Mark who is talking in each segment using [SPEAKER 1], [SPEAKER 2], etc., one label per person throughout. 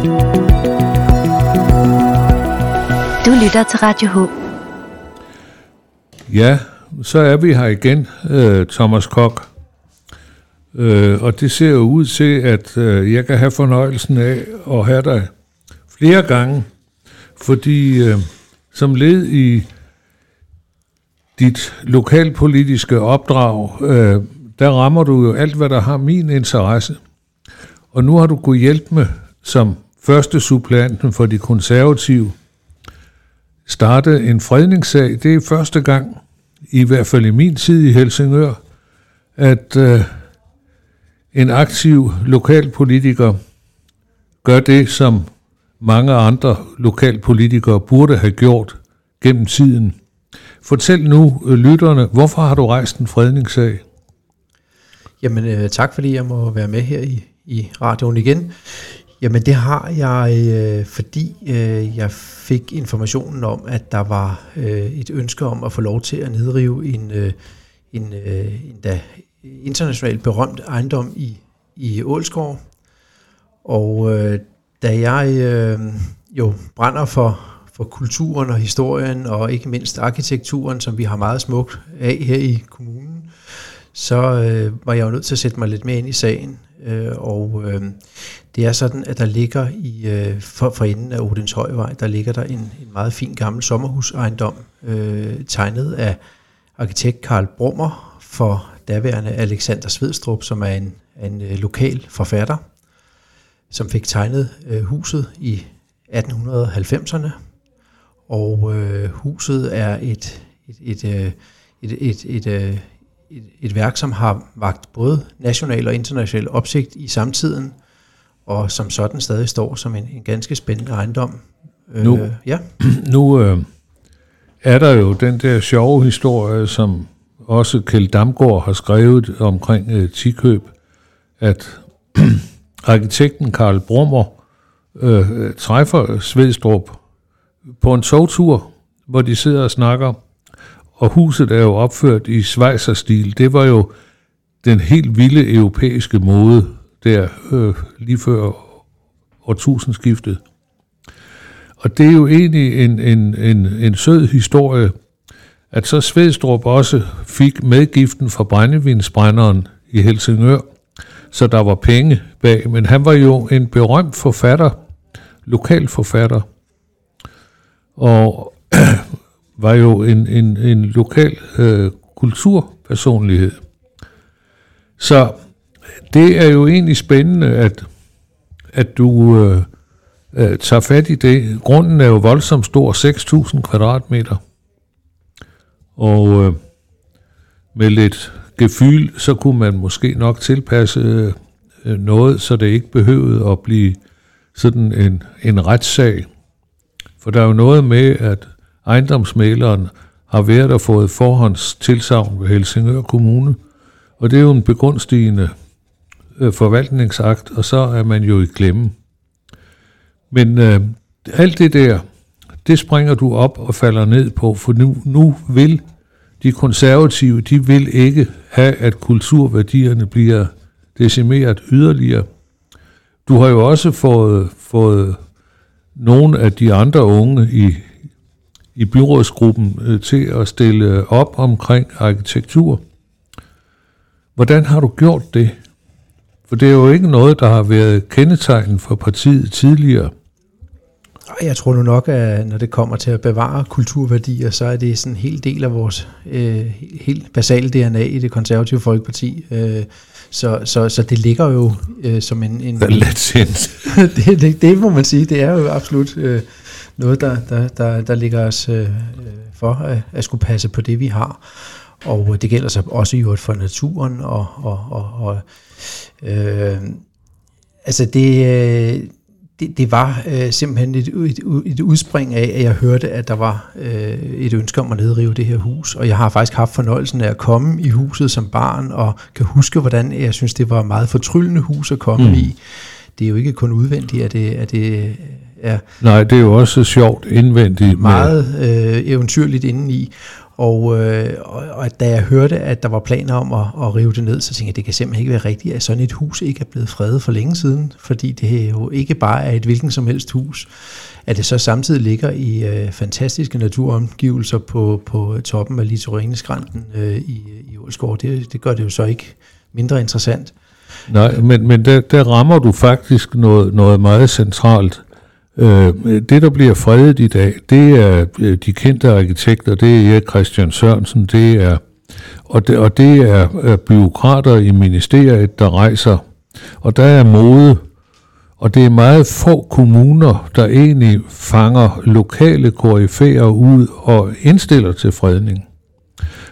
[SPEAKER 1] Du lytter til Radio H.
[SPEAKER 2] Ja, så er vi her igen, øh, Thomas Kok. Øh, og det ser jo ud til, at øh, jeg kan have fornøjelsen af at have dig flere gange, fordi øh, som led i dit lokalpolitiske opdrag, øh, der rammer du jo alt, hvad der har min interesse. Og nu har du kunnet hjælpe mig som første supplanten for de konservative starte en fredningssag. Det er første gang, i hvert fald i min tid i Helsingør, at øh, en aktiv lokalpolitiker gør det, som mange andre lokalpolitikere burde have gjort gennem tiden. Fortæl nu øh, lytterne, hvorfor har du rejst en fredningssag?
[SPEAKER 3] Jamen øh, tak fordi jeg må være med her i, i radioen igen. Jamen det har jeg, øh, fordi øh, jeg fik informationen om, at der var øh, et ønske om at få lov til at nedrive en, øh, en, øh, en da internationalt berømt ejendom i, i Ålsgård. Og øh, da jeg øh, jo brænder for, for kulturen og historien, og ikke mindst arkitekturen, som vi har meget smukt af her i kommunen, så øh, var jeg jo nødt til at sætte mig lidt mere ind i sagen. Øh, og øh, det er sådan, at der ligger i øh, for, for enden af Odins Højvej, der ligger der en, en meget fin gammel sommerhusejendom, øh, tegnet af arkitekt Karl Brummer for daværende Alexander Svedstrup, som er en, en øh, lokal forfatter, som fik tegnet øh, huset i 1890'erne. Og øh, huset er et, et, et, øh, et, et, et, øh, et, et værk, som har vagt både national og international opsigt i samtiden, og som sådan stadig står som en, en ganske spændende ejendom.
[SPEAKER 2] Nu, øh, ja. nu øh, er der jo den der sjove historie, som også Kjeld Damgaard har skrevet omkring øh, tikøb, at arkitekten Karl Brummer øh, træffer Svedstrup på en togtur, hvor de sidder og snakker, og huset er jo opført i svejserstil. Det var jo den helt vilde europæiske mode der øh, lige før årtusindskiftet. Og det er jo egentlig en, en, en, en sød historie, at så Svedstrup også fik medgiften fra brændevinsbrænderen i Helsingør, så der var penge bag. Men han var jo en berømt forfatter, lokal forfatter, og var jo en, en, en lokal øh, kulturpersonlighed. Så det er jo egentlig spændende, at, at du øh, øh, tager fat i det. Grunden er jo voldsomt stor, 6.000 kvadratmeter. Og øh, med lidt gefyl, så kunne man måske nok tilpasse øh, noget, så det ikke behøvede at blive sådan en, en retssag. For der er jo noget med, at ejendomsmaleren har været og fået forhåndstilsavn ved Helsingør Kommune, og det er jo en begunstigende øh, forvaltningsakt, og så er man jo i klemme. Men øh, alt det der, det springer du op og falder ned på, for nu, nu vil de konservative, de vil ikke have, at kulturværdierne bliver decimeret yderligere. Du har jo også fået, fået nogle af de andre unge i, i byrådsgruppen øh, til at stille op omkring arkitektur. Hvordan har du gjort det? For det er jo ikke noget, der har været kendetegn for partiet tidligere.
[SPEAKER 3] Jeg tror nu nok, at når det kommer til at bevare kulturværdier, så er det sådan en hel del af vores øh, helt basale DNA i det konservative folkeparti. Øh, så, så, så det ligger jo øh, som en... en
[SPEAKER 2] det let
[SPEAKER 3] det, det, det må man sige. Det er jo absolut øh, noget, der, der, der, der ligger os øh, for at, at skulle passe på det, vi har. Og det gælder så også jo for naturen og, og, og, og Øh, altså det, øh, det, det var øh, simpelthen et, et, et udspring af, at jeg hørte, at der var øh, et ønske om at nedrive det her hus, og jeg har faktisk haft fornøjelsen af at komme i huset som barn, og kan huske, hvordan jeg synes, det var et meget fortryllende hus at komme mm. i. Det er jo ikke kun udvendigt, at det, at det er...
[SPEAKER 2] Nej, det er jo også sjovt indvendigt.
[SPEAKER 3] Meget øh, eventyrligt indeni, Og, øh, og, og da jeg hørte, at der var planer om at, at rive det ned, så tænkte jeg, at det kan simpelthen ikke være rigtigt, at sådan et hus ikke er blevet fredet for længe siden, fordi det jo ikke bare er et hvilken som helst hus, at det så samtidig ligger i øh, fantastiske naturomgivelser på, på toppen af Litorines-skrænten øh, i, i Ålsgård. Det, det gør det jo så ikke mindre interessant.
[SPEAKER 2] Nej, men, men der, der rammer du faktisk noget, noget meget centralt. Øh, det, der bliver fredet i dag, det er øh, de kendte arkitekter, det er Erik Christian Sørensen, det er, og det, og det er, byråkrater i ministeriet, der rejser, og der er mode, og det er meget få kommuner, der egentlig fanger lokale koryfæer ud og indstiller til fredning.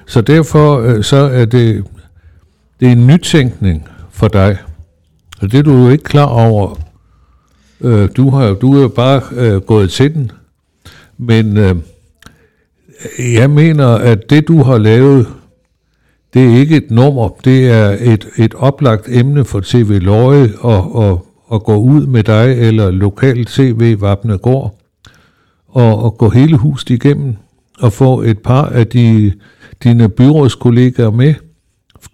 [SPEAKER 2] Så derfor øh, så er det, det er en nytænkning for dig. Og det er du jo ikke klar over. Øh, du har du er jo bare øh, gået til den. Men øh, jeg mener, at det du har lavet, det er ikke et nummer, det er et, et oplagt emne for TV Løje og, og, og gå ud med dig eller lokal TV Vapnegård og, og gå hele huset igennem og få et par af de, dine byrådskollegaer med.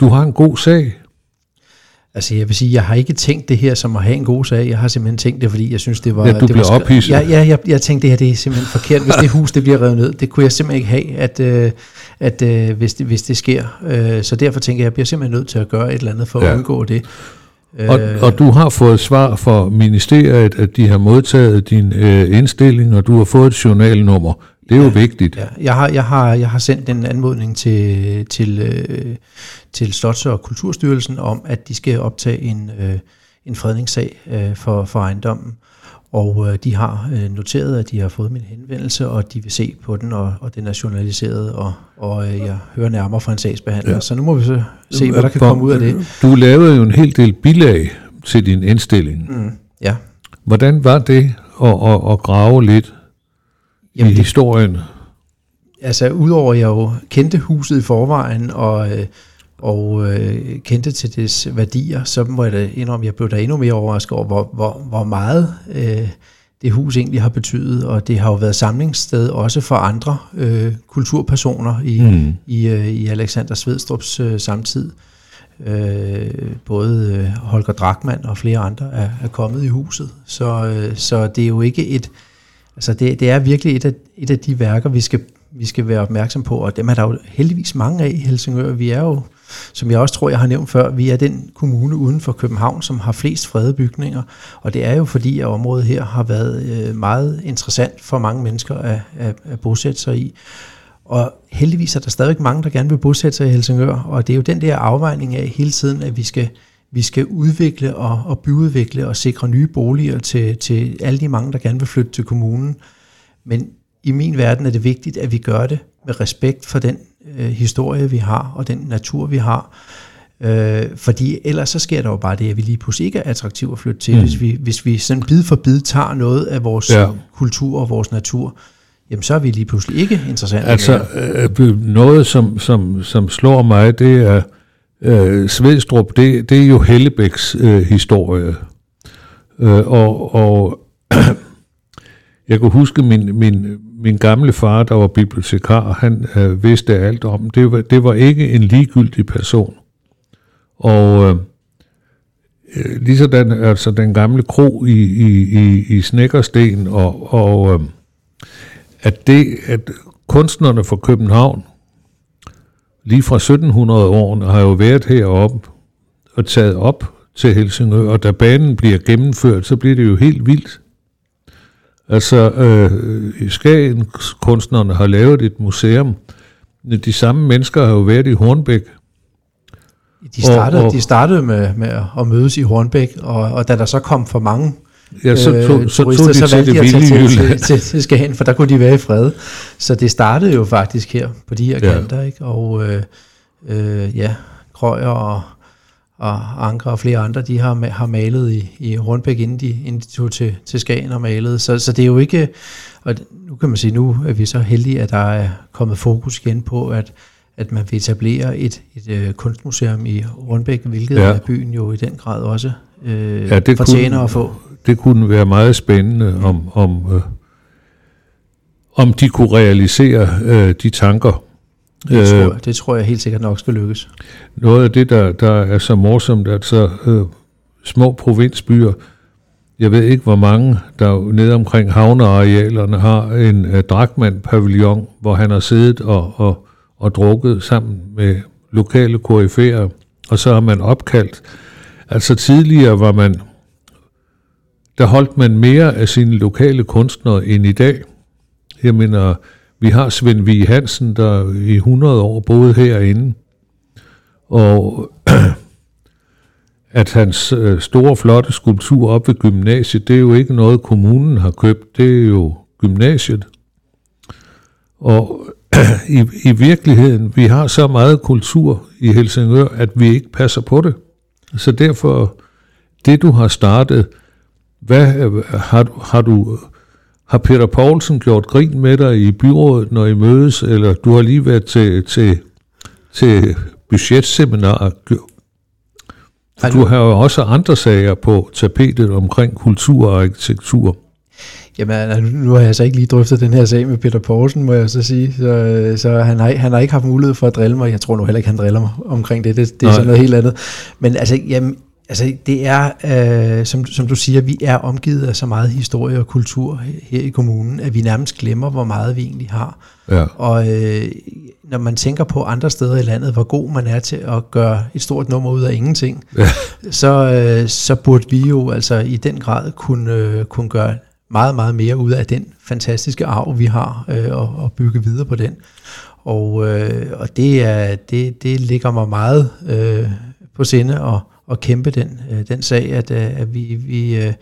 [SPEAKER 2] Du har en god sag.
[SPEAKER 3] Altså jeg vil sige, jeg har ikke tænkt det her som at have en god sag. Jeg har simpelthen tænkt det, fordi jeg synes, det var...
[SPEAKER 2] Ja, du
[SPEAKER 3] det
[SPEAKER 2] blev ophidset.
[SPEAKER 3] Ja, ja jeg, jeg tænkte, det her det er simpelthen forkert, hvis det hus det bliver revet ned. Det kunne jeg simpelthen ikke have, at, øh, at øh, hvis, det, hvis det sker. Øh, så derfor tænker jeg, jeg bliver simpelthen nødt til at gøre et eller andet for ja. at undgå det.
[SPEAKER 2] Og, og du har fået svar fra ministeriet, at de har modtaget din øh, indstilling, og du har fået et journalnummer. Det er ja, jo vigtigt.
[SPEAKER 3] Ja. Jeg, har, jeg, har, jeg har sendt en anmodning til, til, øh, til Slots- og Kulturstyrelsen om, at de skal optage en, øh, en fredningssag øh, for, for ejendommen. Og øh, de har øh, noteret, at de har fået min henvendelse, og de vil se på den, og, og den er journaliseret, og, og øh, jeg hører nærmere fra en sagsbehandler. Ja. Så nu må vi så se, hvad der kan komme ud af det.
[SPEAKER 2] Du lavede jo en hel del bilag til din indstilling.
[SPEAKER 3] Mm, ja.
[SPEAKER 2] Hvordan var det at, at, at grave lidt Jamen i det, historien?
[SPEAKER 3] Altså, udover at jeg jo kendte huset i forvejen, og, øh, og øh, kendte til dets værdier, så må jeg da indrømme, at jeg blev da endnu mere overrasket over, hvor, hvor, hvor meget øh, det hus egentlig har betydet, og det har jo været samlingssted også for andre øh, kulturpersoner i, mm. i, øh, i Alexander Svedstrups øh, samtid. Øh, både øh, Holger Drachmann og flere andre er, er kommet i huset, så, øh, så det er jo ikke et Altså det, det er virkelig et af, et af de værker, vi skal, vi skal være opmærksom på, og dem er der jo heldigvis mange af i Helsingør. Vi er jo, som jeg også tror, jeg har nævnt før, vi er den kommune uden for København, som har flest fredede bygninger, og det er jo fordi, at området her har været øh, meget interessant for mange mennesker at, at, at bosætte sig i. Og heldigvis er der stadig mange, der gerne vil bosætte sig i Helsingør, og det er jo den der afvejning af hele tiden, at vi skal vi skal udvikle og, og byudvikle og sikre nye boliger til, til alle de mange, der gerne vil flytte til kommunen. Men i min verden er det vigtigt, at vi gør det med respekt for den øh, historie, vi har, og den natur, vi har. Øh, fordi ellers så sker der jo bare det, at vi lige pludselig ikke er attraktive at flytte til. Mm. Hvis, vi, hvis vi sådan bid for bid tager noget af vores ja. kultur og vores natur, jamen så er vi lige pludselig ikke interessante.
[SPEAKER 2] Altså øh, noget, som, som, som slår mig, det er, øh, Svedstrup, det, det er jo Hellebæks øh, historie. Øh, og og jeg kunne huske min, min, min gamle far, der var bibliotekar, han øh, vidste alt om. Det var, det var ikke en ligegyldig person. Og øh, øh lige sådan, altså den gamle kro i, i, i, i Snækkersten, og, og øh, at det, at kunstnerne fra København lige fra 1700-årene har jo været heroppe og taget op til Helsingør, og da banen bliver gennemført, så bliver det jo helt vildt. Altså, øh, Skagen kunstnerne har lavet et museum. De samme mennesker har jo været i Hornbæk.
[SPEAKER 3] De startede, og, og, de startede med, med at mødes i Hornbæk, og, og da der så kom for mange
[SPEAKER 2] Ja, så tog, øh, så tog de så
[SPEAKER 3] valgte
[SPEAKER 2] de at tage
[SPEAKER 3] til, til, til, Skagen, for der kunne de være i fred. Så det startede jo faktisk her på de her ja. kanter, ikke? Og øh, øh, ja, Krøyer og, og Anker og flere andre, de har, har malet i, i Rundbæk, inden de, inden de tog til, til Skagen og malede. Så, så det er jo ikke, og nu kan man sige, nu er vi så heldige, at der er kommet fokus igen på, at at man vil etablere et, et øh, kunstmuseum i Rundbæk, hvilket ja. er byen jo i den grad også øh, ja, det fortjener kunne, at få
[SPEAKER 2] det kunne være meget spændende, om, om, øh, om de kunne realisere øh, de tanker.
[SPEAKER 3] Det, øh, tror, det tror jeg helt sikkert nok skal lykkes.
[SPEAKER 2] Noget af det, der, der er så morsomt, at så øh, små provinsbyer, jeg ved ikke, hvor mange, der nede omkring havnearealerne har en uh, Drakmand-pavillon, hvor han har siddet og, og, og drukket sammen med lokale koryfærer, og så har man opkaldt. Altså tidligere var man, der holdt man mere af sine lokale kunstnere end i dag. Jeg mener, vi har Svend V. Hansen, der i 100 år boede herinde, og at hans øh, store, flotte skulptur op ved gymnasiet, det er jo ikke noget, kommunen har købt, det er jo gymnasiet. Og i, i virkeligheden, vi har så meget kultur i Helsingør, at vi ikke passer på det. Så derfor, det du har startet, hvad har, har du har Peter Poulsen gjort grin med dig i byrådet, når I mødes, eller du har lige været til, til, til budgetseminar? Du har jo også andre sager på tapetet omkring kultur og arkitektur.
[SPEAKER 3] Jamen, altså, nu har jeg så ikke lige drøftet den her sag med Peter Poulsen, må jeg så sige. Så, så han, har, han har ikke haft mulighed for at drille mig. Jeg tror nu heller ikke, han driller mig omkring det. Det, det er Nej. sådan noget helt andet. Men altså, jamen, altså det er, øh, som, som du siger, vi er omgivet af så meget historie og kultur her i kommunen, at vi nærmest glemmer, hvor meget vi egentlig har. Ja. Og øh, når man tænker på andre steder i landet, hvor god man er til at gøre et stort nummer ud af ingenting, ja. så, øh, så burde vi jo altså i den grad kunne, øh, kunne gøre meget, meget mere ud af den fantastiske arv, vi har, øh, og, og bygge videre på den. Og, øh, og det, er, det, det ligger mig meget øh, på sinde at, at kæmpe den, øh, den sag, at, øh, at vi, vi, øh,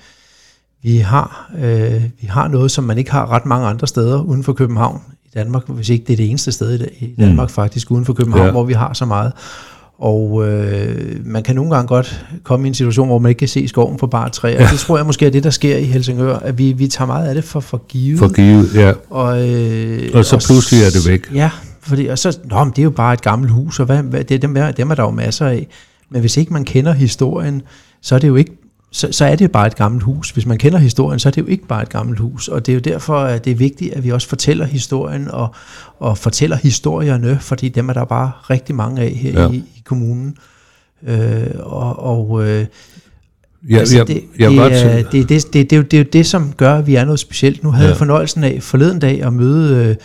[SPEAKER 3] vi, har, øh, vi har noget, som man ikke har ret mange andre steder uden for København i Danmark, hvis ikke det er det eneste sted i Danmark mm. faktisk uden for København, ja. hvor vi har så meget. Og øh, man kan nogle gange godt komme i en situation, hvor man ikke kan se skoven for bare træer. Ja. Det tror jeg måske er det, der sker i Helsingør, at vi, vi tager meget af det for for givet.
[SPEAKER 2] For givet, ja.
[SPEAKER 3] Og,
[SPEAKER 2] øh, og så og pludselig er det væk.
[SPEAKER 3] Ja, fordi, og så, nå, men det er jo bare et gammelt hus, og hvad, hvad, det, dem, er, dem er der jo masser af. Men hvis ikke man kender historien, så er det jo ikke så, så er det bare et gammelt hus. Hvis man kender historien, så er det jo ikke bare et gammelt hus. Og det er jo derfor, at det er vigtigt, at vi også fortæller historien og, og fortæller historierne, fordi dem er der bare rigtig mange af her ja. i, i kommunen. Øh, og og øh, Ja, altså, det, det, det, er, det, det, det, det, det, er jo, det er jo det, som gør, at vi er noget specielt. Nu havde ja. jeg fornøjelsen af forleden dag at møde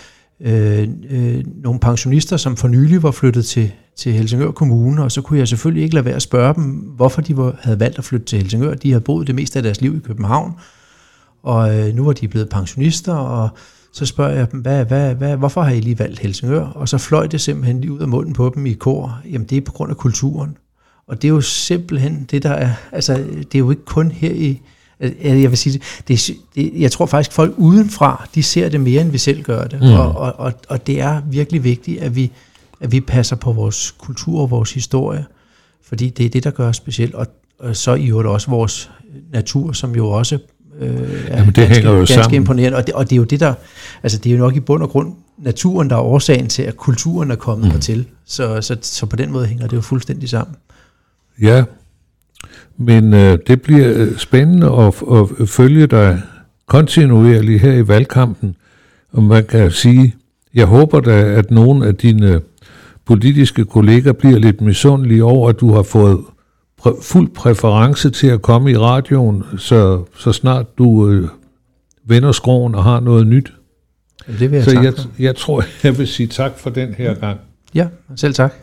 [SPEAKER 3] øh, øh, nogle pensionister, som for nylig var flyttet til, til Helsingør Kommune, og så kunne jeg selvfølgelig ikke lade være at spørge dem, hvorfor de var, havde valgt at flytte til Helsingør. De havde boet det meste af deres liv i København, og øh, nu var de blevet pensionister, og så spørger jeg dem, hvad, hvad, hvad, hvorfor har I lige valgt Helsingør? Og så fløj det simpelthen lige ud af munden på dem i kor. Jamen det er på grund af kulturen. Og det er jo simpelthen det, der er, altså det er jo ikke kun her i, jeg vil sige det, det, jeg tror faktisk, folk udenfra, de ser det mere, end vi selv gør det. Mm. Og, og, og, og det er virkelig vigtigt, at vi, at vi passer på vores kultur og vores historie, fordi det er det, der gør os specielt, og, og så i øvrigt også vores natur, som jo også øh, er Jamen, det ganske, hænger jo ganske sammen. imponerende, og det, og det er jo det, der, altså det er jo nok i bund og grund naturen, der er årsagen til, at kulturen er kommet mm. hertil, så, så, så på den måde hænger det jo fuldstændig sammen.
[SPEAKER 2] Ja, men øh, det bliver øh, spændende at, at følge dig kontinuerligt her i valgkampen, og man kan sige, jeg håber da, at nogle af dine politiske kolleger bliver lidt misundelige over, at du har fået præ- fuld præference til at komme i radioen, så, så snart du øh, vender skroen og har noget nyt.
[SPEAKER 3] Det vil jeg
[SPEAKER 2] så jeg, jeg tror, jeg vil sige tak for den her gang.
[SPEAKER 3] Ja, selv tak.